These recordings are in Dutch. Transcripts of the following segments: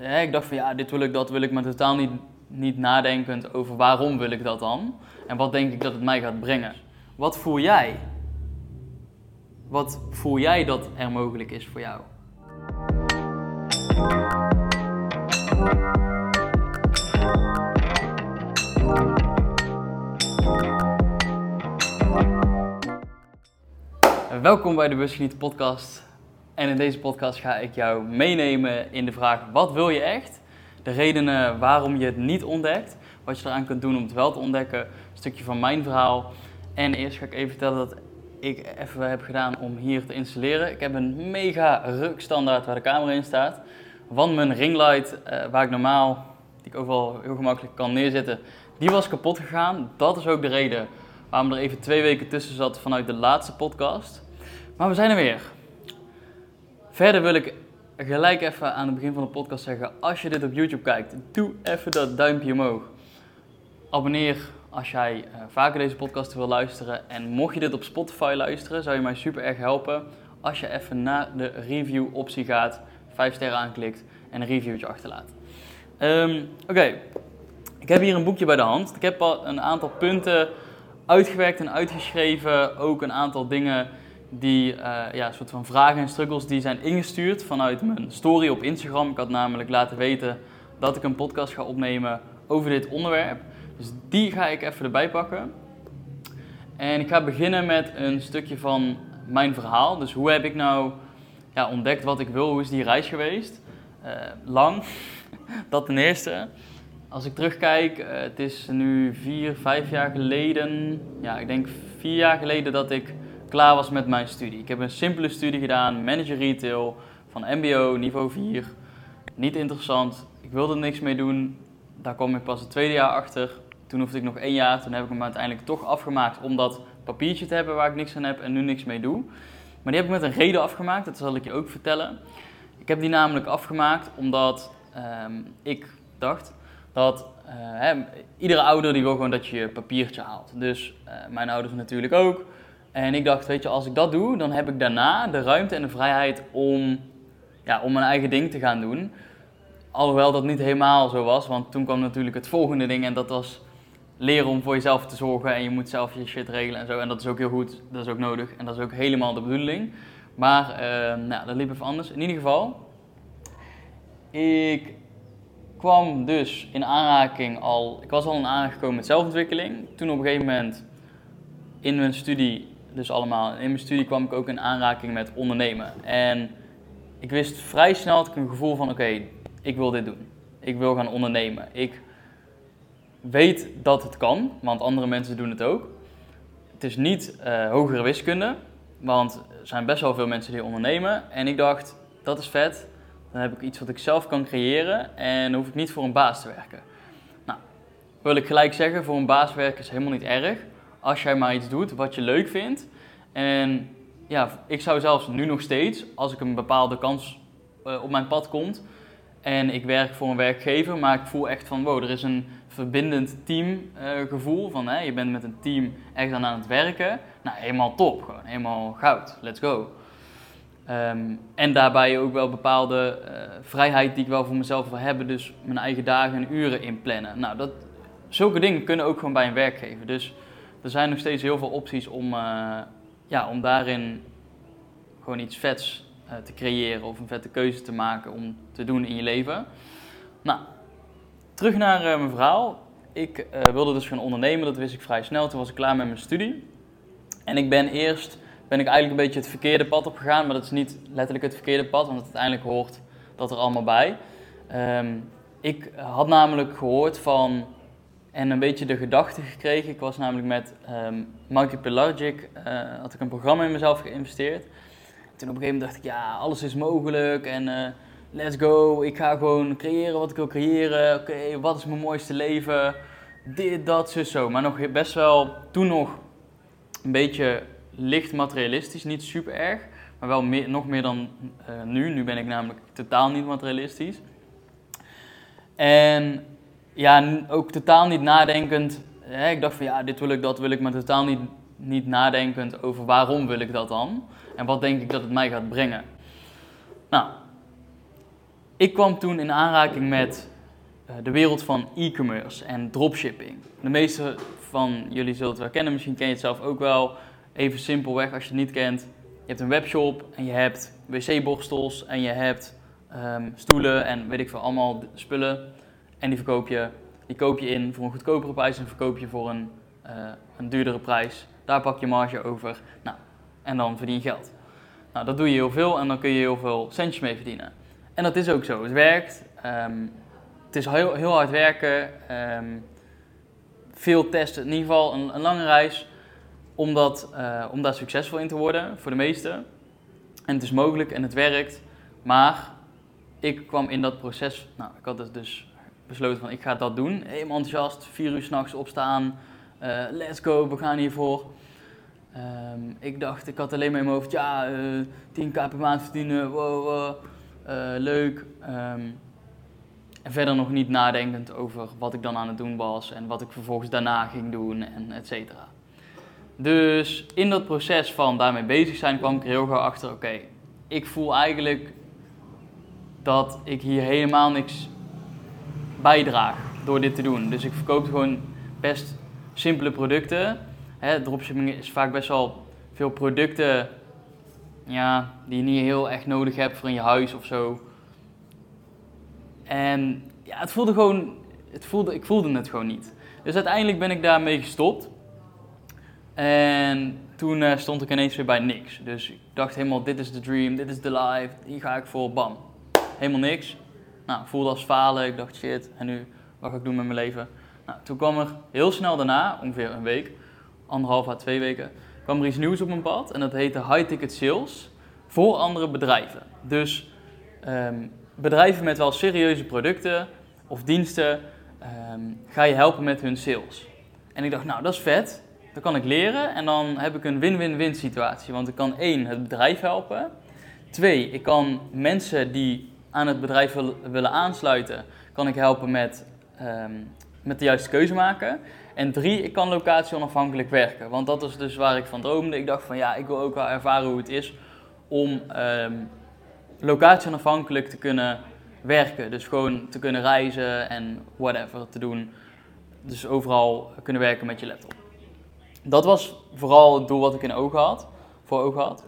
ik dacht van ja, dit wil ik, dat wil ik, maar totaal niet, niet nadenkend over waarom wil ik dat dan? En wat denk ik dat het mij gaat brengen? Wat voel jij? Wat voel jij dat er mogelijk is voor jou? Welkom bij de Busgeniet podcast. En in deze podcast ga ik jou meenemen in de vraag: wat wil je echt? De redenen waarom je het niet ontdekt, wat je eraan kunt doen om het wel te ontdekken, een stukje van mijn verhaal. En eerst ga ik even vertellen dat ik even heb gedaan om hier te installeren. Ik heb een mega rukstandaard waar de camera in staat. Van mijn ringlight, eh, waar ik normaal, die ik overal heel gemakkelijk kan neerzetten, die was kapot gegaan. Dat is ook de reden waarom er even twee weken tussen zat vanuit de laatste podcast. Maar we zijn er weer. Verder wil ik gelijk even aan het begin van de podcast zeggen: als je dit op YouTube kijkt, doe even dat duimpje omhoog. Abonneer als jij uh, vaker deze podcast wil luisteren. En mocht je dit op Spotify luisteren, zou je mij super erg helpen als je even naar de review optie gaat, 5 sterren aanklikt en een reviewtje achterlaat. Um, Oké, ik heb hier een boekje bij de hand. Ik heb al een aantal punten uitgewerkt en uitgeschreven. Ook een aantal dingen die, uh, ja, soort van vragen en struggles die zijn ingestuurd vanuit mijn story op Instagram. Ik had namelijk laten weten dat ik een podcast ga opnemen over dit onderwerp. Dus die ga ik even erbij pakken. En ik ga beginnen met een stukje van mijn verhaal. Dus hoe heb ik nou ja, ontdekt wat ik wil? Hoe is die reis geweest? Uh, lang, dat ten eerste. Als ik terugkijk, uh, het is nu vier, vijf jaar geleden. Ja, ik denk vier jaar geleden dat ik klaar was met mijn studie. Ik heb een simpele studie gedaan, manager retail, van MBO, niveau 4. Niet interessant, ik wilde er niks mee doen. Daar kwam ik pas het tweede jaar achter. Toen hoefde ik nog één jaar, toen heb ik hem uiteindelijk toch afgemaakt om dat papiertje te hebben waar ik niks aan heb en nu niks mee doe. Maar die heb ik met een reden afgemaakt, dat zal ik je ook vertellen. Ik heb die namelijk afgemaakt omdat um, ik dacht dat hè, iedere ouder die wil gewoon dat je je papiertje haalt. Dus uh, mijn ouders natuurlijk ook. En ik dacht, weet je, als ik dat doe, dan heb ik daarna de ruimte en de vrijheid om, ja, om mijn eigen ding te gaan doen. Alhoewel dat niet helemaal zo was, want toen kwam natuurlijk het volgende ding en dat was leren om voor jezelf te zorgen en je moet zelf je shit regelen en zo. En dat is ook heel goed, dat is ook nodig en dat is ook helemaal de bedoeling. Maar uh, nou, dat liep even anders. In ieder geval, ik kwam dus in aanraking al, ik was al in met zelfontwikkeling. Toen op een gegeven moment in mijn studie dus allemaal. In mijn studie kwam ik ook in aanraking met ondernemen. En ik wist vrij snel dat ik een gevoel van: oké, ik wil dit doen. Ik wil gaan ondernemen. Ik weet dat het kan, want andere mensen doen het ook. Het is niet uh, hogere wiskunde, want er zijn best wel veel mensen die ondernemen. En ik dacht: dat is vet. Dan heb ik iets wat ik zelf kan creëren en hoef ik niet voor een baas te werken. Nou, wil ik gelijk zeggen: voor een baas werken is helemaal niet erg als jij maar iets doet wat je leuk vindt. En ja, ik zou zelfs nu nog steeds, als ik een bepaalde kans uh, op mijn pad komt en ik werk voor een werkgever, maar ik voel echt van wow, er is een verbindend teamgevoel uh, van hè, je bent met een team echt aan het werken. Nou, helemaal top, gewoon helemaal goud, let's go. Um, en daarbij ook wel bepaalde uh, vrijheid die ik wel voor mezelf wil hebben, dus mijn eigen dagen en uren inplannen. Nou, dat, zulke dingen kunnen ook gewoon bij een werkgever. Dus er zijn nog steeds heel veel opties om, uh, ja, om daarin gewoon iets vets uh, te creëren of een vette keuze te maken om te doen in je leven. Nou, terug naar uh, mijn verhaal. Ik wilde dus gaan ondernemen, dat wist ik vrij snel. Toen was ik klaar met mijn studie. En ik ben eerst, ben ik eigenlijk een beetje het verkeerde pad op gegaan, maar dat is niet letterlijk het verkeerde pad, want uiteindelijk hoort dat er allemaal bij. Um, ik had namelijk gehoord van en een beetje de gedachte gekregen. Ik was namelijk met um, Monkey Pelagic, had ik een programma in mezelf geïnvesteerd. Toen op een gegeven moment dacht ik, ja, alles is mogelijk en uh, let's go. Ik ga gewoon creëren wat ik wil creëren. Oké, wat is mijn mooiste leven? Dit, dat, zo, zo. Maar nog best wel, toen nog een beetje licht materialistisch, niet super erg. Maar wel meer, nog meer dan uh, nu. Nu ben ik namelijk totaal niet materialistisch. En ja, ook totaal niet nadenkend. Hè, ik dacht van ja, dit wil ik, dat wil ik, maar totaal niet, niet nadenkend over waarom wil ik dat dan? En wat denk ik dat het mij gaat brengen? Nou, ik kwam toen in aanraking met eh, de wereld van e-commerce en dropshipping. De meeste van jullie zullen het wel kennen, misschien ken je het zelf ook wel. Even simpelweg als je het niet kent. Je hebt een webshop en je hebt wc-borstels en je hebt ehm, stoelen en weet ik veel, allemaal spullen. En die verkoop je, die koop je in voor een goedkopere prijs en verkoop je voor een, uh, een duurdere prijs. Daar pak je marge over. Nou, en dan verdien je geld. Nou, dat doe je heel veel en dan kun je heel veel centjes mee verdienen. En dat is ook zo. Het werkt. Ehm, het is heel, heel hard werken. Ehm, veel testen. In ieder geval een, een lange reis om, uh, om daar succesvol in te worden voor de meesten. En het is mogelijk en het werkt. Maar ik kwam in dat proces. Nou, ik had dus, dus besloten van ik ga dat doen. Helemaal enthousiast. Vier uur s'nachts opstaan. Uh, let's go, we gaan hiervoor. Um, ik dacht, ik had alleen maar in mijn hoofd, ja, uh, eh, 10k per maand verdienen, wow, uh, leuk. Um, en verder nog niet nadenkend over wat ik dan aan het doen was en wat ik vervolgens daarna ging doen en et cetera. Dus in dat proces van daarmee bezig zijn kwam ik er heel gauw achter, oké, ik voel eigenlijk dat ik hier helemaal niks bijdraag door dit te doen. Dus ik verkoop gewoon best simpele producten. Hè, dropshipping is vaak best wel veel producten ja, die je niet heel echt nodig hebt voor in je huis of zo. En ja, het voelde gewoon, het voelde, ik voelde het gewoon niet. Dus uiteindelijk ben ik daarmee gestopt. En toen uh, stond ik ineens weer bij niks. Dus ik dacht helemaal, dit is de dream, dit is de life, hier ga ik voor, bam. Helemaal niks. Nou, voelde als falen. Ik dacht, shit, en nu, wat ga ik doen met mijn leven? Nou, toen kwam er heel snel daarna, ongeveer een week, anderhalf à twee weken, kwam er iets nieuws op mijn pad. En dat heette High Ticket Sales voor andere bedrijven. Dus um, bedrijven met wel serieuze producten of diensten um, ga je helpen met hun sales. En ik dacht, nou dat is vet, dat kan ik leren en dan heb ik een win-win-win situatie. Want ik kan één, het bedrijf helpen. Twee, ik kan mensen die aan het bedrijf willen aansluiten, kan ik helpen met, um, met de juiste keuze maken. En drie, ik kan locatie onafhankelijk werken. Want dat is dus waar ik van droomde. Ik dacht van ja, ik wil ook wel ervaren hoe het is om um, locatie onafhankelijk te kunnen werken. Dus gewoon te kunnen reizen en whatever te doen. Dus overal kunnen werken met je laptop. Dat was vooral het doel wat ik in ogen had, voor ogen had.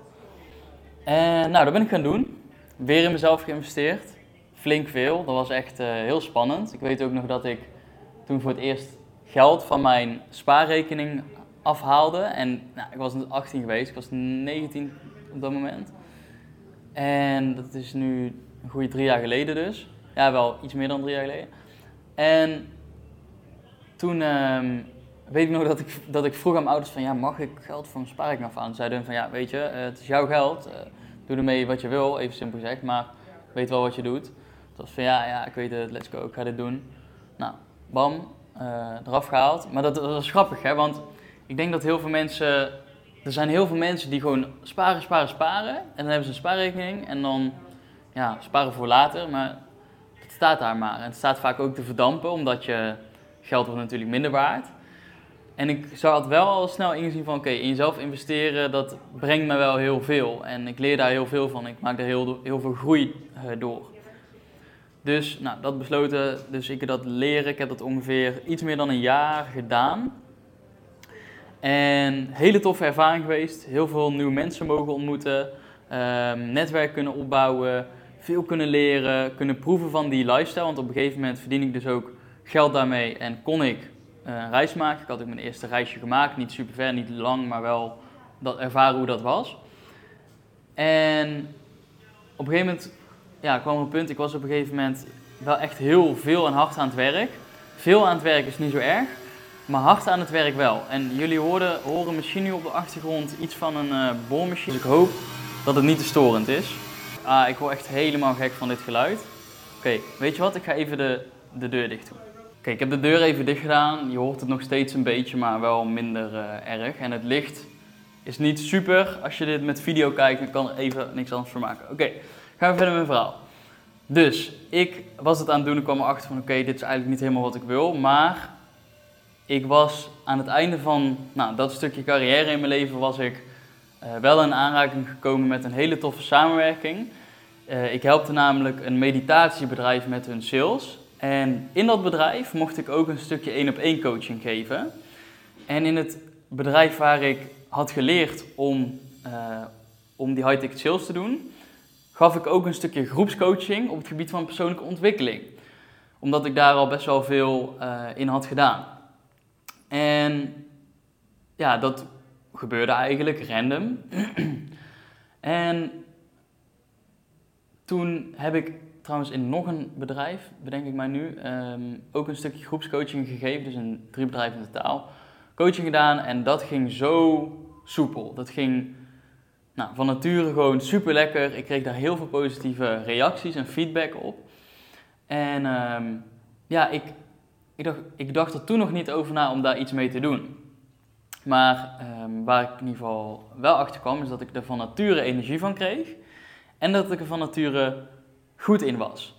En nou, dat ben ik gaan doen. Weer in mezelf geïnvesteerd. Flink veel. Dat was echt uh, heel spannend. Ik weet ook nog dat ik toen voor het eerst geld van mijn spaarrekening afhaalde. En nou, ik was 18 geweest, ik was 19 op dat moment. En dat is nu een goede drie jaar geleden dus. Ja, wel iets meer dan drie jaar geleden. En toen um, weet ik nog dat ik, dat ik vroeg aan mijn ouders van, ja, mag ik geld van mijn spaarrekening afhalen? Zeiden hun van, ja, weet je, uh, het is jouw geld. Uh, doe ermee wat je wil, even simpel gezegd, maar weet wel wat je doet. Het was van, ja, ja, ik weet het, let's go, ik ga dit doen. Nou, bam, uh, eraf gehaald. Maar dat, was grappig, hè, want ik denk dat heel veel mensen er zijn heel veel mensen die gewoon sparen, sparen, sparen. En dan hebben ze een spaarrekening en dan ja, sparen voor later. Maar het staat daar maar. En het staat vaak ook te verdampen, omdat je geld wordt natuurlijk minder waard. En ik zou het wel al snel inzien van, oké, in jezelf investeren, dat brengt me wel heel veel. En ik leer daar heel veel van. Ik maak daar heel, heel veel groei uh, door. Dus, nou, dat besloten. Dus ik heb dat leren. Ik heb dat ongeveer iets meer dan een jaar gedaan. En hele toffe ervaring geweest. Heel veel nieuwe mensen mogen ontmoeten. Um, netwerk kunnen opbouwen. Veel kunnen leren. Kunnen proeven van die lifestyle. Want op een gegeven moment verdien ik dus ook geld daarmee. En kon ik een reis maken. Ik had ook mijn eerste reisje gemaakt. Niet super ver, niet lang, maar wel dat ervaren hoe dat was. En op een gegeven moment ja, kwam een punt. Ik was op een gegeven moment wel echt heel veel en hard aan het werk. Veel aan het werk is niet zo erg maar hard aan het werk wel. En jullie horen, horen misschien nu op de achtergrond iets van een uh, boormachine. Dus ik hoop dat het niet te storend is. Ah, ik word echt helemaal gek van dit geluid. Oké, weet je wat? Ik ga even de, de deur dicht doen. Oké, ik heb de deur even dicht gedaan. Je hoort het nog steeds een beetje, maar wel minder uh, erg. En het licht is niet super. Als je dit met video kijkt, dan kan er even niks anders voor maken. Oké, gaan we verder met mijn verhaal. Dus, ik was het aan het doen en kwam erachter van oké, dit is eigenlijk niet helemaal wat ik wil. Maar ik was aan het einde van nou, dat stukje carrière in mijn leven was ik uh, wel in aanraking gekomen met een hele toffe samenwerking. Uh, ik helpte namelijk een meditatiebedrijf met hun sales. En in dat bedrijf mocht ik ook een stukje één op één coaching geven. En in het bedrijf waar ik had geleerd om, uh, om die high-ticket sales te doen, gaf ik ook een stukje groepscoaching op het gebied van persoonlijke ontwikkeling. Omdat ik daar al best wel veel uh, in had gedaan. En ja, dat gebeurde eigenlijk random. en toen heb ik trouwens in nog een bedrijf, bedenk ik mij nu, um, ook een stukje groepscoaching gegeven. Dus in drie bedrijven in totaal. Coaching gedaan en dat ging zo soepel. Dat ging nou, van nature gewoon super lekker. Ik kreeg daar heel veel positieve reacties en feedback op. En um, ja, ik, ik, dacht, ik dacht er toen nog niet over na om daar iets mee te doen. Maar um, waar ik in ieder geval wel achter kwam, is dat ik er van nature energie van kreeg. En dat ik er van nature goed in was.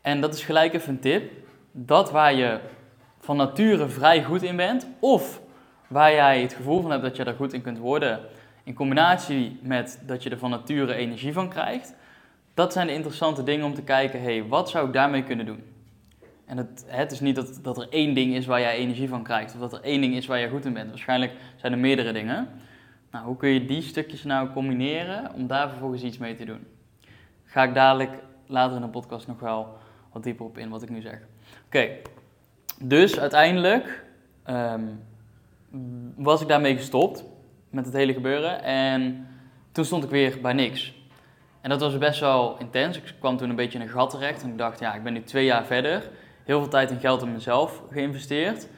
En dat is gelijk even een tip. Dat waar je van nature vrij goed in bent, of waar jij het gevoel van hebt dat je er goed in kunt worden, in combinatie met dat je er van nature energie van krijgt, dat zijn de interessante dingen om te kijken, hé, hey, wat zou ik daarmee kunnen doen? En het, het is niet dat, dat er één ding is waar jij energie van krijgt, of dat er één ding is waar je goed in bent. Waarschijnlijk zijn er meerdere dingen. Nou, hoe kun je die stukjes nou combineren om daar vervolgens iets mee te doen? Ga ik dadelijk later in de podcast nog wel wat dieper op in wat ik nu zeg. Oké, dus uiteindelijk ehm, was ik daarmee gestopt met het hele gebeuren en toen stond ik weer bij niks. En dat was best wel intens. Ik kwam toen een beetje in een gat terecht en ik dacht, ja, ik ben nu twee jaar verder. Heel veel tijd en geld in mezelf geïnvesteerd.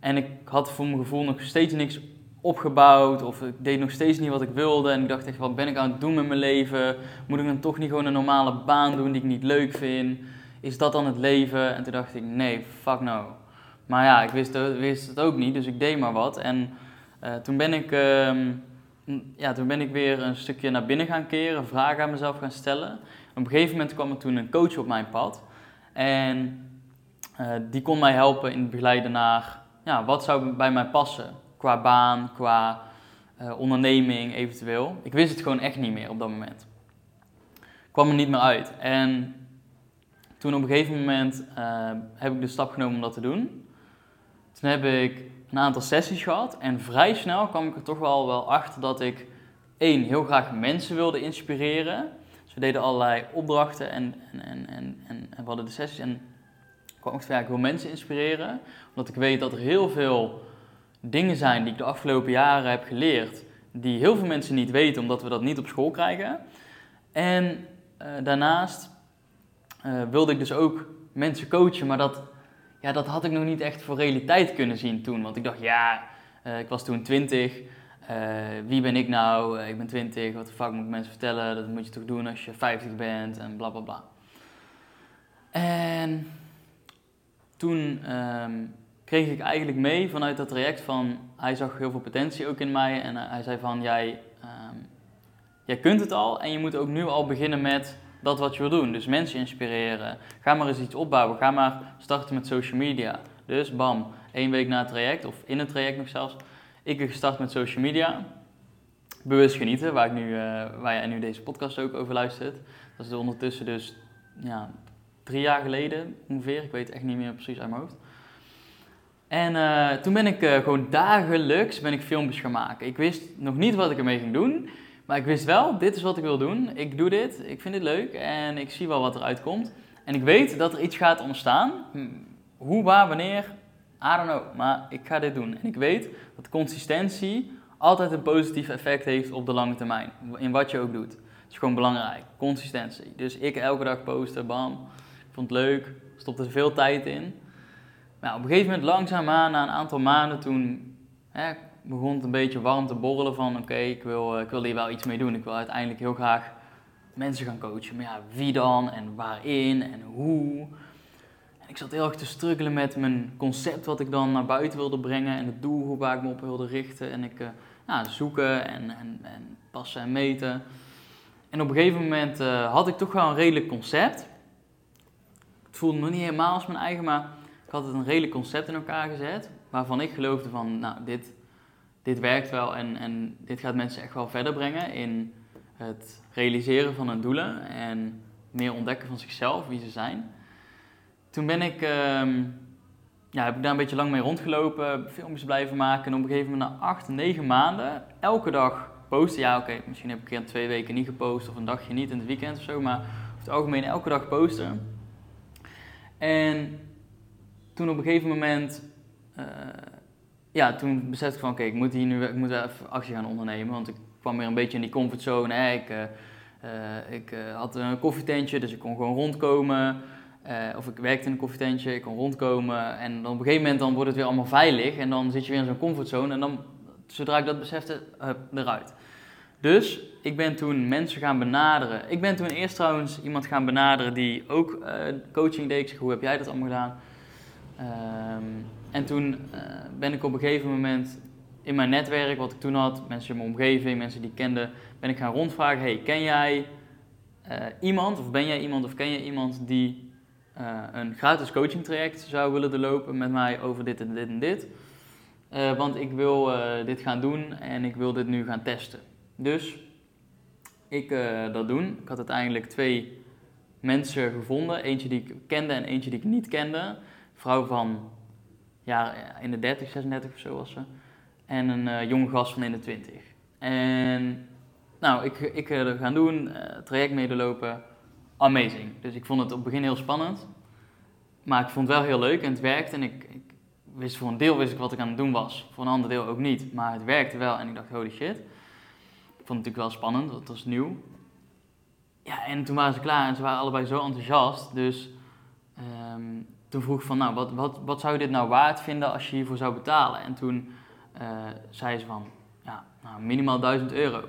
En ik had voor mijn gevoel nog steeds niks opgebouwd of ik deed nog steeds niet wat ik wilde. En ik dacht echt, wat ben ik aan het doen met mijn leven? Moet ik dan toch niet gewoon een normale baan doen die ik niet leuk vind? Is dat dan het leven? En toen dacht ik, nee, fuck no. Maar ja, ik wist, wist het ook niet, dus ik deed maar wat. En uh, toen, ben ik, uh, ja, toen ben ik weer een stukje naar binnen gaan keren, vragen aan mezelf gaan stellen. op een gegeven moment kwam er toen een coach op mijn pad. En uh, die kon mij helpen in het begeleiden naar, ja, wat zou bij mij passen? Qua baan, qua uh, onderneming eventueel. Ik wist het gewoon echt niet meer op dat moment. Ik kwam er niet meer uit. En toen op een gegeven moment uh, heb ik de stap genomen om dat te doen. Toen heb ik een aantal sessies gehad en vrij snel kwam ik er toch wel, wel achter dat ik één, heel graag mensen wilde inspireren. Dus deden allerlei opdrachten en, en, en, en, en we hadden de sessies en ik kwam ook van ja, ik wil mensen inspireren. Omdat ik weet dat er heel veel dingen zijn die ik de afgelopen jaren heb geleerd, die heel veel mensen niet weten omdat we dat niet op school krijgen. En uh, daarnaast uh, wilde ik dus ook mensen coachen, maar dat, ja, dat had ik nog niet echt voor realiteit kunnen zien toen. Want ik dacht, ja, uh, ik was toen 20. wie ben ik nou? ik ben 20. Wat de fuck moet ik mensen vertellen? Dat moet je toch doen als je 50 bent en bla bla bla. En toen um, kreeg ik eigenlijk mee vanuit dat traject van, hij zag heel veel potentie ook in mij en hij zei van, jij, um, jij kunt het al en je moet ook nu al beginnen met dat wat je wil doen. Dus mensen inspireren, ga maar eens iets opbouwen, ga maar starten met social media. Dus bam, één week na het traject of in het traject nog zelfs, ik heb gestart met social media. Bewust genieten, waar, ik nu, uh, waar jij nu deze podcast ook over luistert. Dat is ondertussen dus ja, drie jaar geleden ongeveer, ik weet echt niet meer precies uit mijn hoofd. En uh, toen ben ik uh, gewoon dagelijks ben ik filmpjes gaan maken. Ik wist nog niet wat ik ermee ging doen. Maar ik wist wel, dit is wat ik wil doen. Ik doe dit, ik vind dit leuk en ik zie wel wat eruit komt. En ik weet dat er iets gaat ontstaan. Hm, hoe, waar, wanneer, I don't know. Maar ik ga dit doen. En ik weet dat consistentie altijd een positief effect heeft op de lange termijn. In wat je ook doet. Het is gewoon belangrijk. Consistentie. Dus ik elke dag posten, bam. Ik vond het leuk. Stopte er veel tijd in. Nou, op een gegeven moment langzaamaan, na een aantal maanden, toen hè, begon het een beetje warm te borrelen van oké, ik, wil, eh, ik wil hier wel iets mee doen. Ik wil uiteindelijk heel graag mensen gaan coachen. Maar ja, wie dan en waarin en hoe? En ik zat heel erg te struggelen met mijn concept wat ik dan naar buiten wilde brengen en het doel waar ik me op wilde richten. En ik uh, nou, zoeken en, en, en, passen en meten. En op een gegeven moment uh, had ik toch wel een redelijk concept. Het voelde nog niet helemaal als mijn eigen, maar had het een redelijk concept in elkaar gezet, waarvan ik geloofde van, nou, dit, dit werkt wel en, en dit gaat mensen echt wel verder brengen in het realiseren van hun doelen en meer ontdekken van zichzelf, wie ze zijn. Toen ben ik, ehm, ja, heb ik daar een beetje lang mee rondgelopen, filmpjes blijven maken en op een gegeven moment na acht, negen maanden elke dag posten. Ja, oké, misschien heb ik een keer twee weken niet gepost of een dagje niet in het weekend of zo, maar over het algemeen elke dag posten. En toen op een gegeven moment, uh, ja, toen besefte ik van oké, ik moet hier nu ik moet even actie gaan ondernemen, want ik kwam weer een beetje in die comfortzone. Ik, uh, ik uh, had een koffietentje, dus ik kon gewoon rondkomen. of ik werkte in een koffietentje, ik kon rondkomen. En dan op een gegeven moment dan wordt het weer allemaal veilig. En dan zit je weer in zo'n comfortzone. En dan, zodra ik dat besefte, hup, eruit. Dus ik ben toen mensen gaan benaderen. Ik ben toen eerst trouwens iemand gaan benaderen die ook coaching deed. Ik zeg, hoe heb jij dat allemaal gedaan? Um, en toen uh, ben ik op een gegeven moment in mijn netwerk, wat ik toen had, mensen in mijn omgeving, mensen die ik kende, ben ik gaan rondvragen: hey, ken jij uh, iemand, of ben jij iemand, of ken je iemand die uh, een gratis coaching traject zou willen doorlopen met mij over dit en dit en dit? want ik wil dit gaan doen en ik wil dit nu gaan testen. Dus ik dat doen. Ik had uiteindelijk twee mensen gevonden. Eentje die ik kende en eentje die ik niet kende vrouw van ja, in de 30, 36 of zo was ze. En een uh, jonge gast van in de 20. En nou, ik, ik uh, gaan doen, uh, traject medelopen. Amazing. Dus ik vond het op het begin heel spannend. Maar ik vond het wel heel leuk en het werkte. En ik, ik wist voor een deel wist ik wat ik aan het doen was. Voor een ander deel ook niet. Maar het werkte wel en ik dacht, holy shit. Ik vond het natuurlijk wel spannend, want het was nieuw. Ja, en toen waren ze klaar en ze waren allebei zo enthousiast. Dus um, toen vroeg van, nou, wat, wat, wat zou je dit nou waard vinden als je hiervoor zou betalen? En toen uh, zei ze van, ja, nou, minimaal 1000 euro.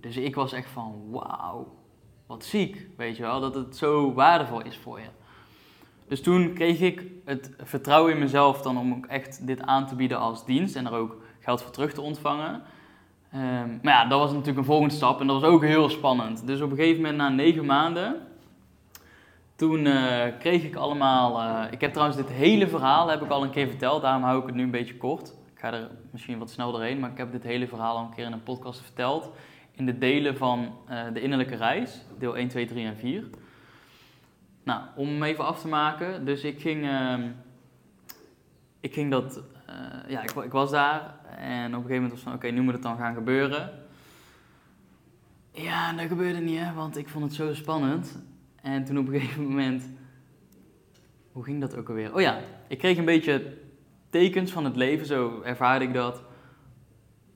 Dus ik was echt van, wauw, wat ziek, weet je wel, dat het zo waardevol is voor je. Dus toen kreeg ik het vertrouwen in mezelf dan om ook echt dit aan te bieden als dienst en er ook geld voor terug te ontvangen. Um, maar ja, dat was natuurlijk een volgende stap en dat was ook heel spannend. Dus op een gegeven moment na negen maanden toen uh, kreeg ik allemaal. Uh, ik heb trouwens dit hele verhaal heb ik al een keer verteld, daarom hou ik het nu een beetje kort. Ik ga er misschien wat snel doorheen, maar ik heb dit hele verhaal al een keer in een podcast verteld. In de delen van uh, de innerlijke reis, deel 1, 2, 3 en 4. Nou, om hem even af te maken. Dus ik ging. Ehm, ik ging dat. ja, ik, ik, was daar en op een gegeven moment was van: oké, nu moet het dan gaan gebeuren. Ja, dat gebeurde niet, hè, want ik vond het zo spannend. En toen op een gegeven moment. Hoe ging dat ook alweer? Oh ja, ik kreeg een beetje tekens van het leven, zo ervaarde ik dat.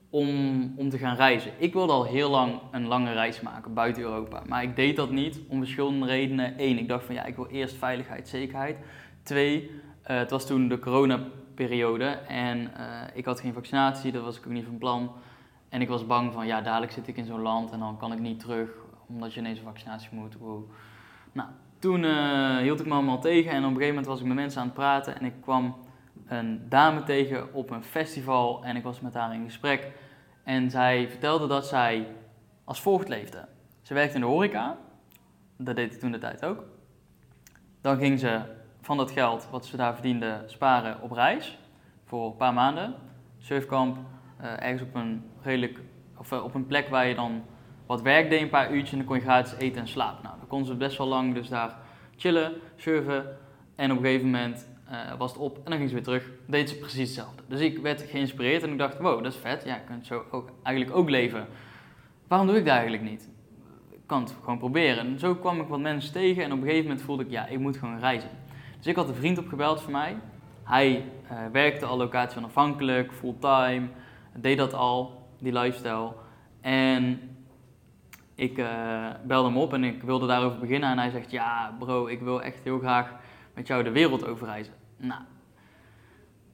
Om, om te gaan reizen. Ik wilde al heel lang een lange reis maken buiten Europa. Maar ik deed dat niet om verschillende redenen. Eén, ik dacht van ja, ik wil eerst veiligheid, zekerheid. Twee, uh, het was toen de coronaperiode en uh, ik had geen vaccinatie, dat was ik ook niet van plan. En ik was bang van ja, dadelijk zit ik in zo'n land en dan kan ik niet terug omdat je ineens een vaccinatie moet. Nou, toen uh, hield ik me allemaal tegen en op een gegeven moment was ik met mensen aan het praten en ik kwam een dame tegen op een festival en ik was met haar in gesprek. En zij vertelde dat zij als volgt leefde. Ze werkte in de horeca, dat deed ik toen de tijd ook. Dan ging ze van dat geld wat ze daar verdiende sparen op reis voor een paar maanden. Surfkamp, uh, ergens op een redelijk, of uh, op een plek waar je dan wat werk deed, een paar uurtjes en dan kon je gratis eten en slapen. Nou, dan kon ze best wel lang dus daar chillen, surfen en op een gegeven moment uh, was het op en dan ging ze weer terug. Deed ze precies hetzelfde. Dus ik werd geïnspireerd en ik dacht, wow, dat is vet. Ja, je kunt zo ook, eigenlijk ook leven. Waarom doe ik dat eigenlijk niet? Ik kan het gewoon proberen. En zo kwam ik wat mensen tegen en op een gegeven moment voelde ik, ja, ik moet gewoon reizen. Dus ik had een vriend opgebeld voor mij. Hij uh, werkte al locatie onafhankelijk, fulltime, deed dat al, die lifestyle. En ik uh, belde hem op en ik wilde daarover beginnen. En hij zegt: Ja, bro, ik wil echt heel graag met jou de wereld overreizen. Nou,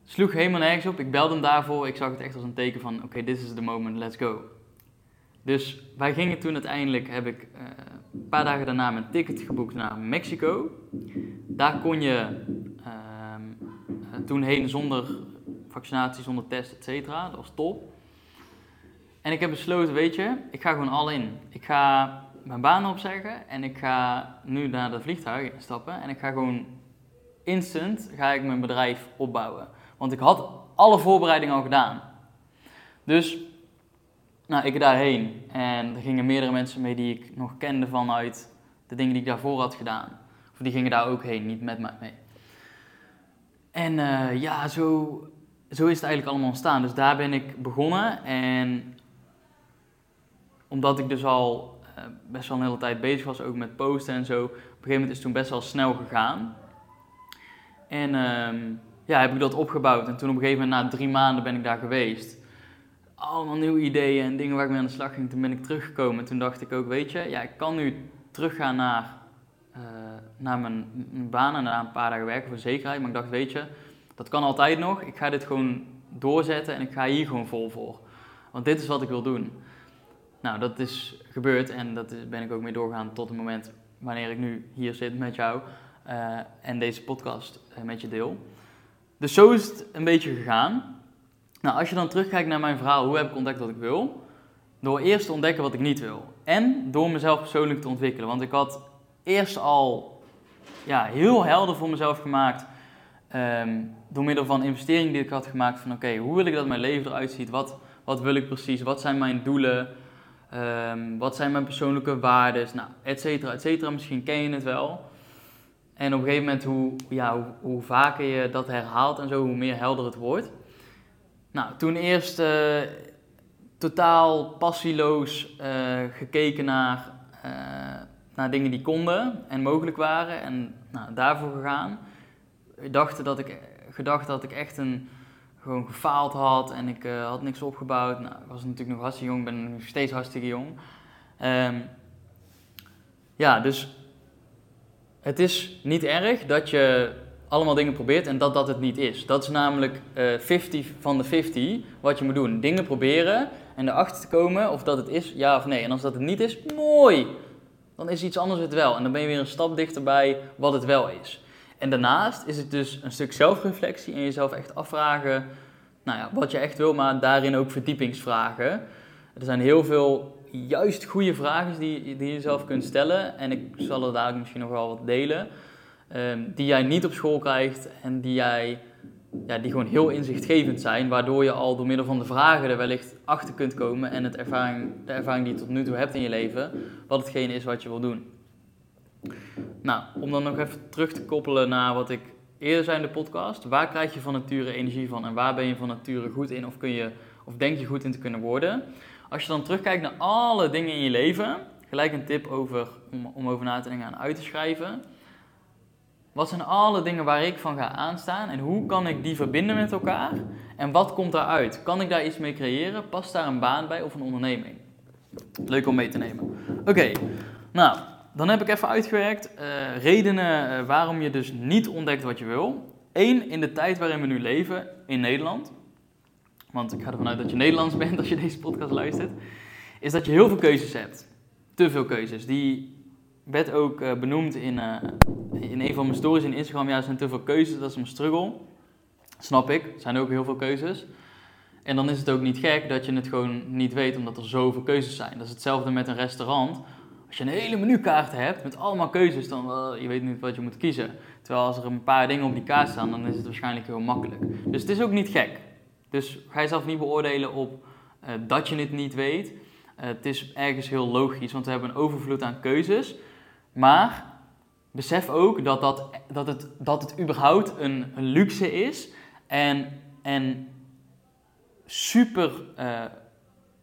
sloeg helemaal nergens op. Ik belde hem daarvoor. Ik zag het echt als een teken van: Oké, this is the moment, let's go. Dus wij gingen toen uiteindelijk, heb ik uh, een paar dagen daarna mijn ticket geboekt naar Mexico. Daar kon je uh, toen heen zonder vaccinatie, zonder test, et cetera. Dat was top. En ik heb besloten, weet je, ik ga gewoon al in. Ik ga mijn baan opzeggen en ik ga nu naar de vliegtuig stappen en ik ga gewoon instant ga ik mijn bedrijf opbouwen. Want ik had alle voorbereidingen al gedaan. Dus nou, ik daarheen. En er gingen meerdere mensen mee die ik nog kende vanuit de dingen die ik daarvoor had gedaan. Of die gingen daar ook heen, niet met mij mee. En eh, ja, zo, zo is het eigenlijk allemaal ontstaan. Dus daar ben ik begonnen. En omdat ik dus al uh, best wel een hele tijd bezig was, ook met posten en zo. Op een gegeven moment is het toen best wel snel gegaan. En uh, ja, heb ik dat opgebouwd. En toen op een gegeven moment, na drie maanden ben ik daar geweest. Allemaal nieuwe ideeën en dingen waar ik mee aan de slag ging. Toen ben ik teruggekomen. Toen dacht ik ook, weet je, ja, ik kan nu teruggaan naar, uh, naar mijn, mijn, baan en na een paar dagen werken voor zekerheid. Maar ik dacht, weet je, dat kan altijd nog. Ik ga dit gewoon doorzetten en ik ga hier gewoon vol voor. Want dit is wat ik wil doen. Nou, dat is gebeurd en dat ben ik ook mee doorgegaan tot het moment wanneer ik nu hier zit met jou uh, en deze podcast uh, met je deel. Dus zo is het een beetje gegaan. Nou, als je dan terugkijkt naar mijn verhaal, hoe heb ik ontdekt wat ik wil? Door eerst te ontdekken wat ik niet wil. En door mezelf persoonlijk te ontwikkelen. Want ik had eerst al ja, heel helder voor mezelf gemaakt. Um, door middel van investeringen die ik had gemaakt. Van oké, hoe wil ik dat mijn leven eruit ziet? Wat, wat wil ik precies? Wat zijn mijn doelen? Um, wat zijn mijn persoonlijke waarden? Nou, et cetera, et cetera. Misschien ken je het wel. En op een gegeven moment, hoe, ja, hoe, vaker je dat herhaalt en zo, hoe meer helder het wordt. Nou, toen eerst uh, totaal passieloos uh, gekeken naar, uh, naar dingen die konden en mogelijk waren en nou, daarvoor gegaan. Ik dacht dat ik, gedacht dat ik echt een, gewoon gefaald had en ik had niks opgebouwd. Nou, ik was natuurlijk nog hartstikke jong, ben nog steeds hartstikke jong. Um, ja, dus het is niet erg dat je allemaal dingen probeert en dat dat het niet is. Dat is namelijk uh, 50 van de 50 wat je moet doen. Dingen proberen en erachter te komen of dat het is, ja of nee. En als dat het niet is, mooi! Dan is iets anders het wel. En dan ben je weer een stap dichterbij wat het wel is. En daarnaast is het dus een stuk zelfreflectie en jezelf echt afvragen nou ja, wat je echt wil, maar daarin ook verdiepingsvragen. Er zijn heel veel juist goede vragen die, die je zelf kunt stellen. En ik zal er dadelijk misschien nog wel wat delen. Um, die jij niet op school krijgt en die, jij, ja, die gewoon heel inzichtgevend zijn. Waardoor je al door middel van de vragen er wellicht achter kunt komen. En het ervaring, de ervaring die je tot nu toe hebt in je leven. Wat hetgene is wat je wil doen. Nou, om dan nog even terug te koppelen naar wat ik eerder zei in de podcast. Waar krijg je van nature energie van en waar ben je van nature goed in of, kun je, of denk je goed in te kunnen worden? Als je dan terugkijkt naar alle dingen in je leven, gelijk een tip over, om, om over na te denken en uit te schrijven. Wat zijn alle dingen waar ik van ga aanstaan en hoe kan ik die verbinden met elkaar? En wat komt daaruit? Kan ik daar iets mee creëren? Past daar een baan bij of een onderneming? Leuk om mee te nemen. Oké, nou, dan heb ik even uitgewerkt uh, redenen uh, waarom je dus niet ontdekt wat je wil. Eén, in de tijd waarin we nu leven in Nederland, want ik ga ervan uit dat je Nederlands bent als je deze podcast luistert, is dat je heel veel keuzes hebt. Te veel keuzes. Die werd ook uh, benoemd in, in een van mijn stories in Instagram. Ja, er zijn te veel keuzes, dat is een struggle. Snap ik, er zijn ook heel veel keuzes. En dan is het ook niet gek dat je het gewoon niet weet, omdat er zoveel keuzes zijn. Dat is hetzelfde met een restaurant. Als je een hele menukaart hebt met allemaal keuzes, dan uh, je weet niet wat je moet kiezen. Terwijl als er een paar dingen op die kaart staan, dan is het waarschijnlijk heel makkelijk. Dus het is ook niet gek. Dus ga jezelf niet beoordelen op uh, dat je het niet weet. Uh, het is ergens heel logisch, want we hebben een overvloed aan keuzes. Maar besef ook dat, dat, dat, het, dat het überhaupt een, luxe is. En, en super uh,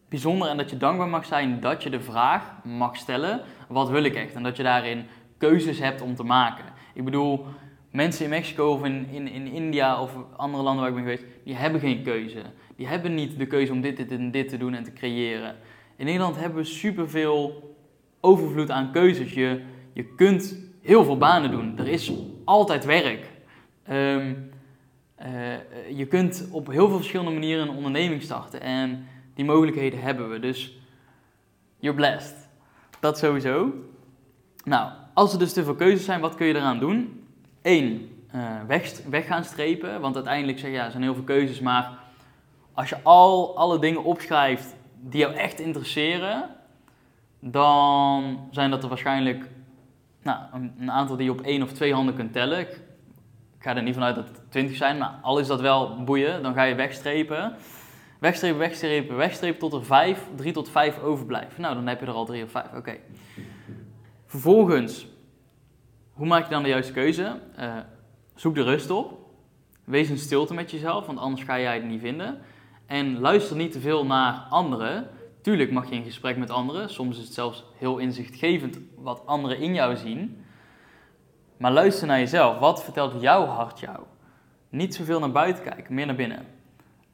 bijzonder en dat je dankbaar mag zijn dat je de vraag mag stellen: wat wil ik echt? En dat je daarin keuzes hebt om te maken. Ik bedoel, mensen in Mexico of in, in, in India of andere landen waar ik ben geweest, die hebben geen keuze. Die hebben niet de keuze om dit, dit en dit te doen en te creëren. In Nederland hebben we superveel overvloed aan keuzes. Je, je kunt heel veel banen doen. Er is altijd werk. Um, uh, je kunt op heel veel verschillende manieren een onderneming starten. En die mogelijkheden hebben we. Dus you're blessed. Dat sowieso. Nou, als er dus te veel keuzes zijn, wat kun je eraan doen? Eén, uh, weg, gaan strepen. Want uiteindelijk zeg je, ja, er zijn heel veel keuzes. Maar als je al alle dingen opschrijft die jou echt interesseren, dan zijn dat er waarschijnlijk nou, een, aantal die je op één of twee handen kunt tellen. Ik, ik ga er niet vanuit dat het twintig zijn, maar al is dat wel boeien, dan ga je wegstrepen. Wegstrepen, wegstrepen, wegstrepen tot er vijf, drie tot vijf overblijven. Nou, dan heb je er al drie of vijf. Oké. Vervolgens, hoe maak je dan de juiste keuze? Uh, zoek de rust op. Wees in stilte met jezelf, want anders ga jij het niet vinden. En luister niet te veel naar anderen. Tuurlijk mag je in gesprek met anderen. Soms is het zelfs heel inzichtgevend wat anderen in jou zien. Maar luister naar jezelf. Wat vertelt jouw hart jou? Niet zoveel naar buiten kijken, meer naar binnen.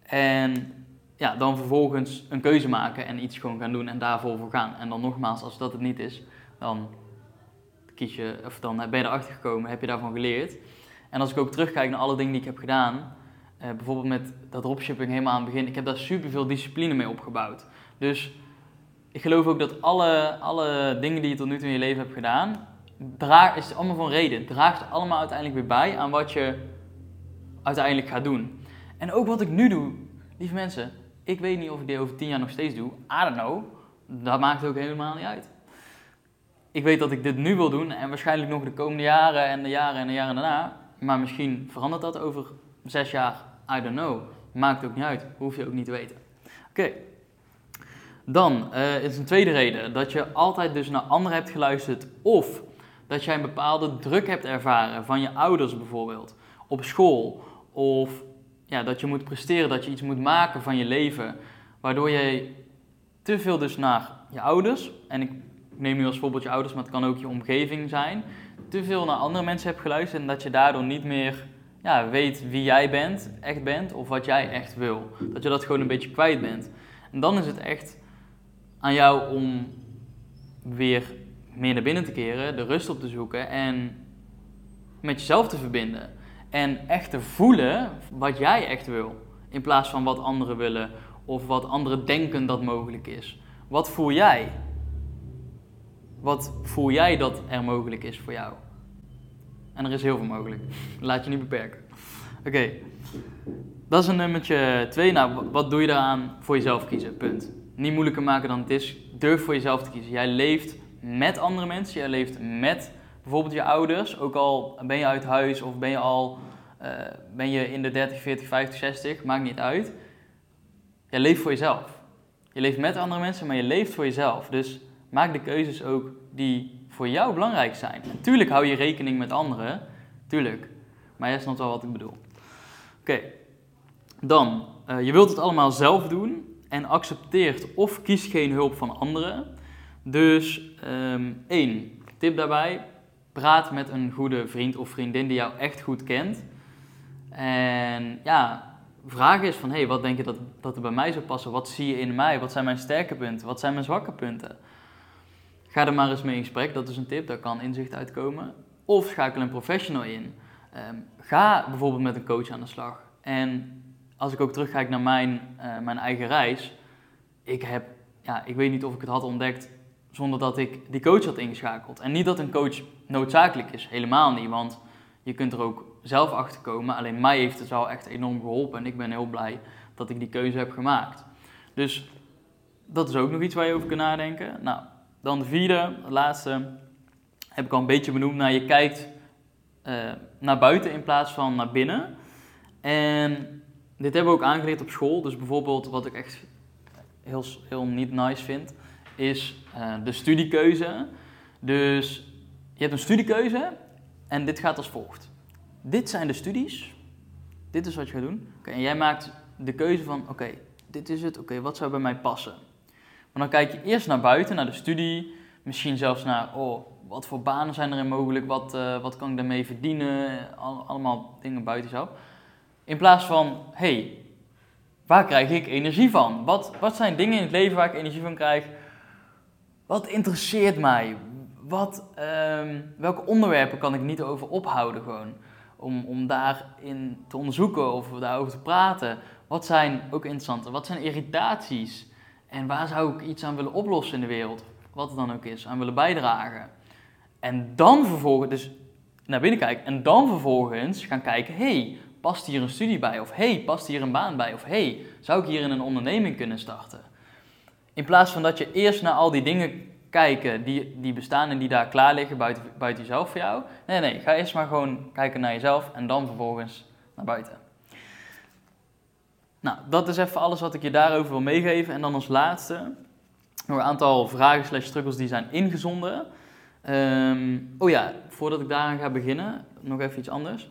En ja, dan vervolgens een keuze maken en iets gewoon gaan doen en daarvoor voor gaan. En dan nogmaals, als dat het niet is, dan kies je, of dan ben je erachter gekomen, heb je daarvan geleerd. En als ik ook terugkijk naar alle dingen die ik heb gedaan, eh, bijvoorbeeld met dat dropshipping helemaal aan het begin, ik heb daar super veel discipline mee opgebouwd. Dus ik geloof ook dat alle, alle dingen die je tot nu toe in je leven hebt gedaan, draag, is allemaal een reden. Draagt allemaal uiteindelijk weer bij aan wat je uiteindelijk gaat doen. En ook wat ik nu doe, lieve mensen, ik weet niet of ik dit over tien jaar nog steeds doe. I don't know. Dat maakt ook helemaal niet uit. Ik weet dat ik dit nu wil doen en waarschijnlijk nog de komende jaren en de jaren en de jaren daarna. Maar misschien verandert dat over zes jaar. I don't know. Maakt ook niet uit. Hoef je ook niet te weten. Oké. Dan uh, is een tweede reden dat je altijd dus naar anderen hebt geluisterd of dat jij een bepaalde druk hebt ervaren van je ouders bijvoorbeeld op school of ja, dat je moet presteren, dat je iets moet maken van je leven, waardoor je te veel dus naar je ouders, en ik neem nu als voorbeeld je ouders, maar het kan ook je omgeving zijn, te veel naar andere mensen hebt geluisterd en dat je daardoor niet meer ja, weet wie jij bent, echt bent, of wat jij echt wil. Dat je dat gewoon een beetje kwijt bent. En dan is het echt aan jou om weer meer naar binnen te keren, de rust op te zoeken en met jezelf te verbinden. En echt te voelen wat jij echt wil. In plaats van wat anderen willen of wat anderen denken dat mogelijk is. Wat voel jij? Wat voel jij dat er mogelijk is voor jou? En er is heel veel mogelijk. Laat je niet beperken. Oké, dat is een nummertje 2. Nou, wat doe je daaraan? Voor jezelf kiezen, punt. Niet moeilijker maken dan het is. Durf voor jezelf te kiezen. Jij leeft met andere mensen. Jij leeft met bijvoorbeeld je ouders, ook al ben je uit huis of ben je al uh, ben je in de 30, 40, 50, 60, maakt niet uit. Je leeft voor jezelf. Je leeft met andere mensen, maar je leeft voor jezelf. Dus maak de keuzes ook die voor jou belangrijk zijn. Natuurlijk hou je rekening met anderen, tuurlijk. Maar jij snapt wel wat ik bedoel. Oké, dan, uh, je wilt het allemaal zelf doen en accepteert of kies geen hulp van anderen. Dus um, één, tip daarbij, praat met een goede vriend of vriendin die jou echt goed kent. En ja, vraag is van, hé, hey, wat denk je dat, dat er bij mij zou passen? Wat zie je in mij? Wat zijn mijn sterke punten? Wat zijn mijn zwakke punten? Ga er maar eens mee in gesprek, dat is een tip, daar kan inzicht uitkomen. Of schakel een professional in. Ehm, ga bijvoorbeeld met een coach aan de slag. En als ik ook terugkijk naar mijn, uh, mijn eigen reis, ik heb, ja, ik weet niet of ik het had ontdekt zonder dat ik die coach had ingeschakeld. En niet dat een coach noodzakelijk is, helemaal niet, want je kunt er ook zelf achter komen. Alleen mij heeft het wel echt enorm geholpen en ik ben heel blij dat ik die keuze heb gemaakt. Dus dat is ook nog iets waar je over kunt nadenken. Nou, dan de vierde, de laatste, heb ik al een beetje benoemd. Nou, je kijkt uh, naar buiten in plaats van naar binnen. En dit hebben we ook aangeleerd op school. Dus bijvoorbeeld wat ik echt heel, heel niet nice vind, is uh, de studiekeuze. Dus je hebt een studiekeuze en dit gaat als volgt. Dit zijn de studies. Dit is wat je gaat doen. En jij maakt de keuze van, oké, dit is het. Oké, wat zou bij mij passen? Maar dan kijk je eerst naar buiten, naar de studie. Misschien zelfs naar, oh, wat voor banen zijn er mogelijk? Wat, uh, wat kan ik daarmee verdienen? allemaal dingen buiten zo. In plaats van, hey, waar krijg ik energie van? Wat, wat zijn dingen in het leven waar ik energie van krijg? Wat interesseert mij? wat, um, welke onderwerpen kan ik niet over ophouden gewoon? Om, om daarin te onderzoeken of daarover te praten. Wat zijn ook interessante, wat zijn irritaties? En waar zou ik iets aan willen oplossen in de wereld? Wat het dan ook is, aan willen bijdragen. En dan vervolgens, dus naar binnen kijken. En dan vervolgens gaan kijken, hey, past hier een studie bij? Of hey, past hier een baan bij? Of hey, zou ik hier in een onderneming kunnen starten? In plaats van dat je eerst naar al die dingen kijken die, die bestaan en die daar klaar liggen buiten, buiten jezelf voor jou. Nee, nee, ga eerst maar gewoon kijken naar jezelf en dan vervolgens naar buiten. Nou, dat is even alles wat ik je daarover wil meegeven. En dan als laatste nog een aantal vragen slash struggles die zijn ingezonden. Ehm, oh ja, voordat ik daaraan ga beginnen, nog even iets anders.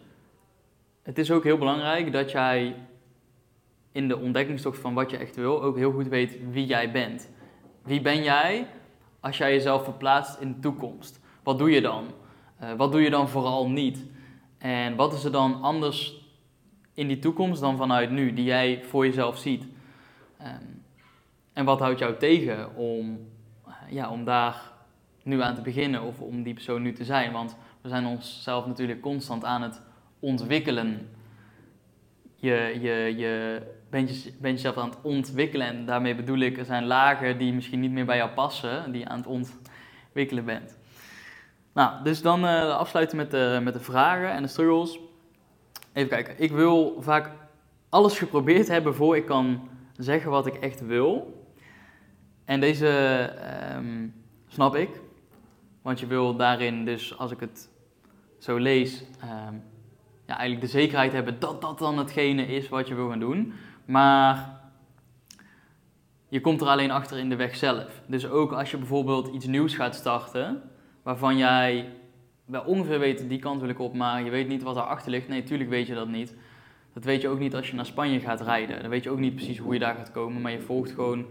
Het is ook heel belangrijk dat jij in de ontdekkingstocht van wat je echt wil ook heel goed weet wie jij bent. Wie ben jij als jij jezelf verplaatst in de toekomst? Wat doe je dan? Uh, wat doe je dan vooral niet? En wat is er dan anders in die toekomst dan vanuit nu, die jij voor jezelf ziet? Um, en wat houdt jou tegen om, ja, om daar nu aan te beginnen of om die persoon nu te zijn? Want we zijn onszelf natuurlijk constant aan het ontwikkelen. Je, je, je bent, je, jezelf aan het ontwikkelen en daarmee bedoel ik, er zijn lagen die misschien niet meer bij jou passen, die je aan het ontwikkelen bent. Nou, dus dan uh, afsluiten met de, met de vragen en de struggles. Even kijken, ik wil vaak alles geprobeerd hebben voor ik kan zeggen wat ik echt wil. En deze ehm, snap ik, want je wil daarin dus, als ik het zo lees, um, ja, eigenlijk de zekerheid hebben dat dat dan hetgene is wat je wil gaan doen. Maar je komt er alleen achter in de weg zelf. Dus ook als je bijvoorbeeld iets nieuws gaat starten, waarvan jij wel ongeveer weet, die kant wil ik op, maar je weet niet wat erachter ligt. Nee, natuurlijk weet je dat niet. Dat weet je ook niet als je naar Spanje gaat rijden. Dan weet je ook niet precies hoe je daar gaat komen, maar je volgt gewoon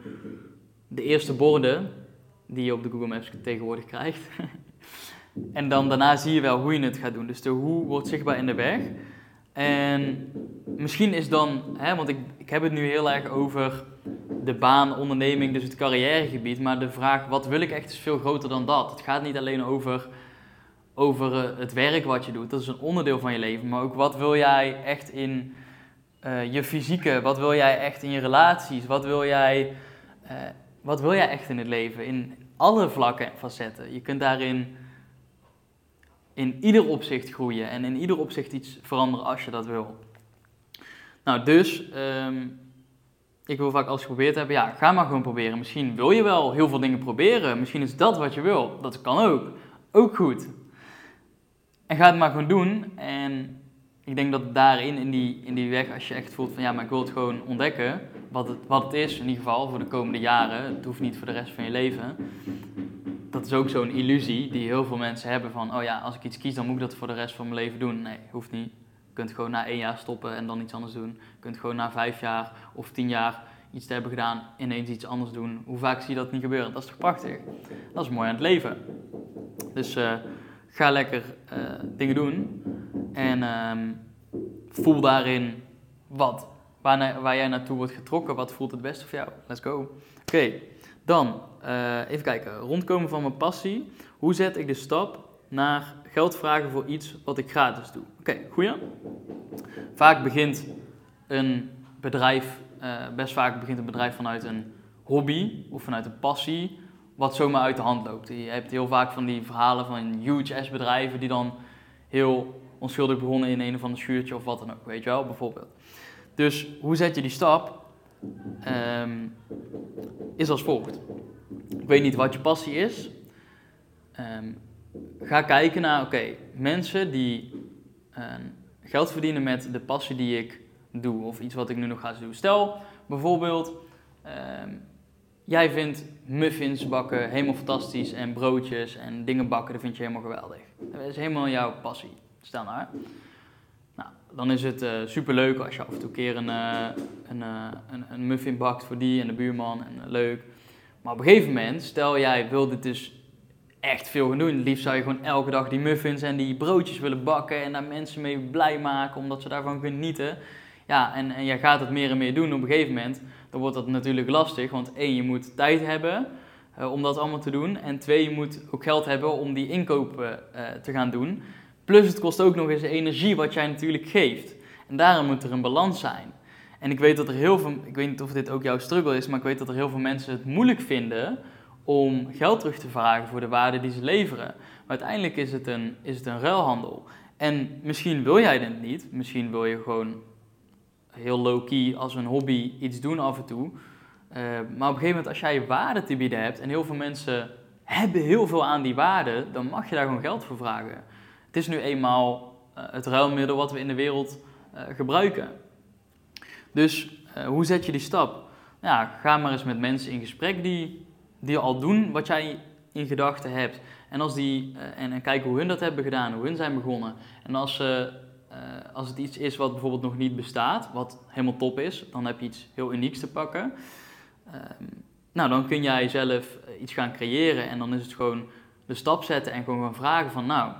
de eerste borden die je op de Google Maps tegenwoordig krijgt. en dan daarna zie je wel hoe je het gaat doen. Dus de hoe wordt zichtbaar in de weg. En misschien is dan, hè, want ik, ik heb het nu heel erg over de baan, onderneming, dus het carrièregebied. Maar de vraag, wat wil ik echt, is veel groter dan dat. Het gaat niet alleen over, over eh, het werk wat je doet, dat is een onderdeel van je leven. Maar ook wat wil jij echt in uh, je fysieke, wat wil jij echt in je relaties, wat wil jij uh, wat wil jij echt in het leven? In alle vlakken en facetten. Je kunt daarin in ieder opzicht groeien en in ieder opzicht iets veranderen als je dat wil. Nou, dus um, ik wil vaak alles geprobeerd hebben. Ja, ga maar gewoon proberen. Misschien wil je wel heel veel dingen proberen. Misschien is dat wat je wil. Dat kan ook. Ook goed. En ga het maar gewoon doen. En ik denk dat daarin, in die, in die weg, als je echt voelt van ja, maar ik wil het gewoon ontdekken, wat het, wat het is, in ieder geval voor de komende jaren, het hoeft niet voor de rest van je leven. Dat is ook zo'n illusie die heel veel mensen hebben van, oh ja, als ik iets kies, dan moet ik dat voor de rest van mijn leven doen. Nee, hoeft niet. Je kunt gewoon na één jaar stoppen en dan iets anders doen. Je kunt gewoon na vijf jaar of tien jaar iets te hebben gedaan, ineens iets anders doen. Hoe vaak zie je dat niet gebeuren? Dat is toch prachtig? Dat is mooi aan het leven. Dus uh, ga lekker uh, dingen doen. En um, voel daarin wat, waar, waar, jij naartoe wordt getrokken, wat voelt het beste voor jou. Let's go. Oké. Dan uh, even kijken. Rondkomen van mijn passie. Hoe zet ik de stap naar geld vragen voor iets wat ik gratis doe? Oké, okay, goeie. Vaak begint een bedrijf, uh, best vaak begint een bedrijf vanuit een hobby of vanuit een passie, wat zomaar uit de hand loopt. Je hebt heel vaak van die verhalen van huge S bedrijven die dan heel onschuldig begonnen in een of ander schuurtje of wat dan ook, weet je wel, bijvoorbeeld. Dus hoe zet je die stap? Um, is als volgt. Ik weet niet wat je passie is. Um, ga kijken naar, oké, mensen die uh, geld verdienen met de passie die ik doe, of iets wat ik nu nog ga doen. Stel bijvoorbeeld, jij vindt muffins bakken helemaal fantastisch en broodjes en dingen bakken, dat vind je helemaal geweldig. Dat is helemaal jouw passie. Stel. Nou, dan is het uh, superleuk als je af en toe een keer een, een, uh, een, een, muffin bakt voor die en de buurman. En leuk. Maar op een gegeven moment, stel jij wil dit dus echt veel gaan doen. Liefst zou je gewoon elke dag die muffins en die broodjes willen bakken en daar mensen mee blij maken omdat ze daarvan genieten. Ja, en, en jij gaat het meer en meer doen op een gegeven moment. Dan wordt dat natuurlijk lastig, want één, je moet tijd hebben om dat allemaal te doen. En twee, je moet ook geld hebben om die inkopen te gaan doen. Plus het kost ook nog eens energie wat jij natuurlijk geeft. En daarom moet er een balans zijn. En ik weet dat er heel veel, ik weet niet of dit ook jouw struggle is, maar ik weet dat er heel veel mensen het moeilijk vinden om geld terug te vragen voor de waarde die ze leveren. Maar uiteindelijk is het een, is het een ruilhandel. En misschien wil jij dit niet, misschien wil je gewoon heel low-key als een hobby iets doen af en toe. Uh, maar op een gegeven moment als jij waarde te bieden hebt en heel veel mensen hebben heel veel aan die waarde, dan mag je daar gewoon geld voor vragen. Het is nu eenmaal uh, het ruilmiddel wat we in de wereld uh, gebruiken. Dus uh, hoe zet je die stap? Ja, ga maar eens met mensen in gesprek die, die al doen wat jij in gedachten hebt. En, als die, en, en kijken hoe hun dat hebben gedaan, hoe hun zijn begonnen. En als, uh, als het iets is wat bijvoorbeeld nog niet bestaat, wat helemaal top is, dan heb je iets heel unieks te pakken. Ehm, nou, dan kun jij zelf iets gaan creëren en dan is het gewoon de stap zetten en gewoon gaan vragen van, nou,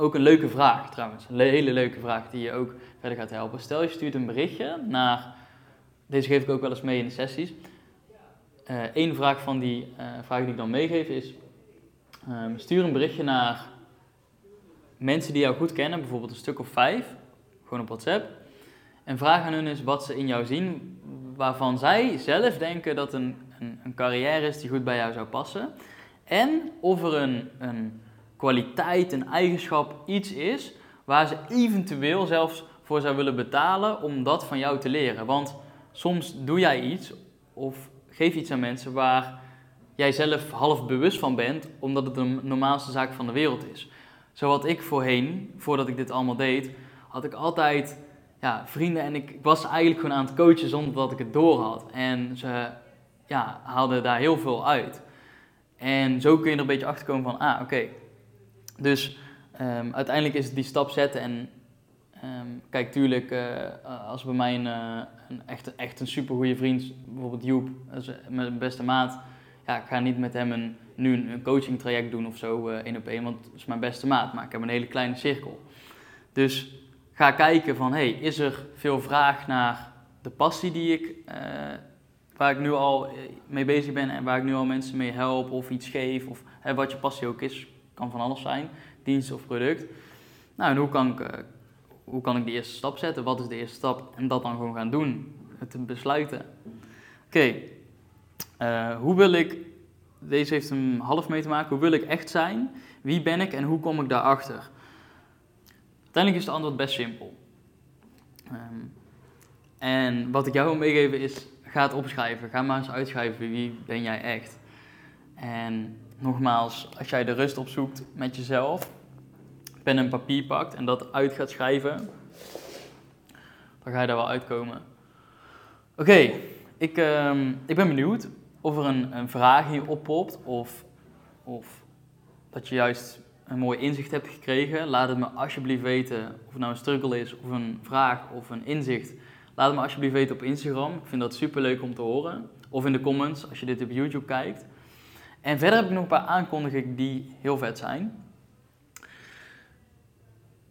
ook een leuke vraag trouwens, een hele leuke vraag die je ook verder gaat helpen. Stel je stuurt een berichtje naar, deze geef ik ook wel eens mee in de sessies. Eén vraag van die uh, die ik dan meegeef is, um, stuur een berichtje naar mensen die jou goed kennen, bijvoorbeeld een stuk of vijf, gewoon op WhatsApp. En vraag aan hun eens wat ze in jou zien, waarvan zij zelf denken dat een, een, een carrière is die goed bij jou zou passen. En of er een, een kwaliteit, een eigenschap, iets is waar ze eventueel zelfs voor zou willen betalen om dat van jou te leren. Want soms doe jij iets of geef iets aan mensen waar jij zelf half bewust van bent, omdat het de normaalste zaak van de wereld is. Zo had ik voorheen, voordat ik dit allemaal deed, had ik altijd ja, vrienden en ik, was eigenlijk gewoon aan het coachen zonder dat ik het door had. En ze ja, haalden daar heel veel uit. En zo kun je er een beetje achter komen van, ah oké. Dus um, uiteindelijk is het die stap zetten en um, kijk, tuurlijk, uh, als bij mij een, uh, een, echt, echt een super goede vriend, bijvoorbeeld Joep, mijn beste maat, ja, ik ga niet met hem een, nu een, coaching traject doen of zo, één op één, want het is mijn beste maat, maar ik heb een hele kleine cirkel. Dus ga kijken van, hey, is er veel vraag naar de passie die ik, waar ik nu al mee bezig ben en waar ik nu al mensen mee help of iets geef, of wat je passie ook is, kan van alles zijn, dienst of product. Nou, en hoe kan ik, hoe kan ik die eerste stap zetten? Wat is de eerste stap? En dat dan gewoon gaan doen, het besluiten. Oké, uh, hoe wil ik, deze heeft hem half mee te maken, hoe wil ik echt zijn? Wie ben ik en hoe kom ik daarachter? Uiteindelijk is het antwoord best simpel. Um, en wat ik jou wil meegeven is, ga het opschrijven. Ga maar eens uitschrijven wie ben jij echt. En nogmaals, als jij de rust opzoekt met jezelf, pen en papier pakt en dat uit gaat schrijven, dan ga je daar wel uitkomen. Oké, ik, uh, ik ben benieuwd of er een, een vraag hier oppopt of, of dat je juist een mooi inzicht hebt gekregen. Laat het me alsjeblieft weten of het nou een struggle is of een vraag of een inzicht. Laat het me alsjeblieft weten op Instagram. Ik vind dat super leuk om te horen. Of in de comments als je dit op YouTube kijkt. En verder heb ik nog een paar aankondigingen die heel vet zijn.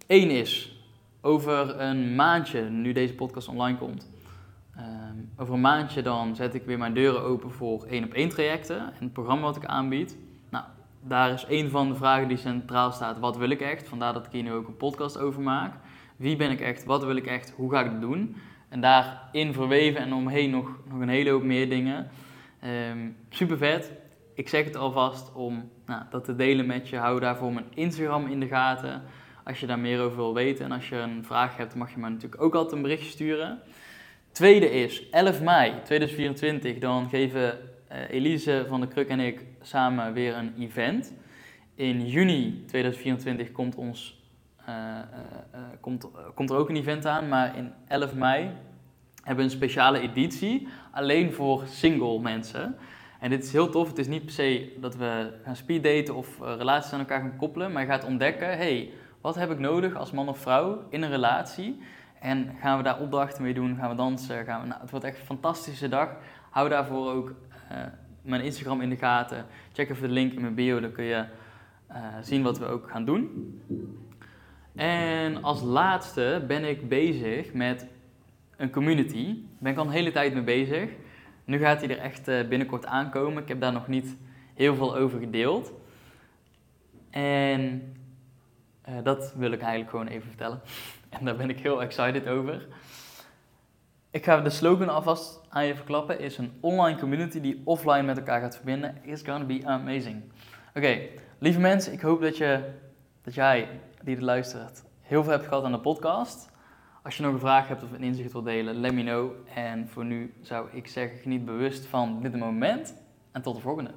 Eén is, over een maandje, nu deze podcast online komt, um, over een maandje dan zet ik weer mijn deuren open voor één op één trajecten en het programma wat ik aanbied. Nou, daar is een van de vragen die centraal staat, wat wil ik echt? Vandaar dat ik hier nu ook een podcast over maak. Wie ben ik echt? Wat wil ik echt? Hoe ga ik het doen? En daarin verweven en omheen nog, nog een hele hoop meer dingen. Um, super vet. Ik zeg het alvast om nou, dat te delen met je. Hou daarvoor mijn Instagram in de gaten als je daar meer over wil weten. En als je een vraag hebt, mag je me natuurlijk ook altijd een berichtje sturen. Tweede is 11 mei 2024. Dan geven uh, Elise van de Kruk en ik samen weer een event. In juni 2024 komt, ons, uh, uh, komt, komt er ook een event aan. Maar in 11 mei hebben we een speciale editie. Alleen voor single mensen. En dit is heel tof. Het is niet per se dat we gaan speeddaten of relaties aan elkaar gaan koppelen. Maar je gaat ontdekken, hey, wat heb ik nodig als man of vrouw in een relatie? En gaan we daar opdrachten mee doen? Gaan we dansen? Gaan we, nou, het wordt echt een fantastische dag. Hou daarvoor ook uh, mijn Instagram in de gaten. Check even de link in mijn bio, dan kun je uh, zien wat we ook gaan doen. En als laatste ben ik bezig met een community. Daar ben ik al een hele tijd mee bezig. Nu gaat hij er echt uh, binnenkort aankomen. Ik heb daar nog niet heel veel over gedeeld. En uh, dat wil ik eigenlijk gewoon even vertellen. En daar ben ik heel excited over. Ik ga de slogan alvast aan je verklappen. Is een online community die offline met elkaar gaat verbinden. It's gonna be amazing. Oké, lieve mensen, ik hoop dat, je, dat jij, die het luistert, heel veel hebt gehad aan de podcast. Als je nog een vraag hebt of een inzicht wilt delen, let me know. En voor nu zou ik zeggen, geniet bewust van dit moment. En tot de volgende.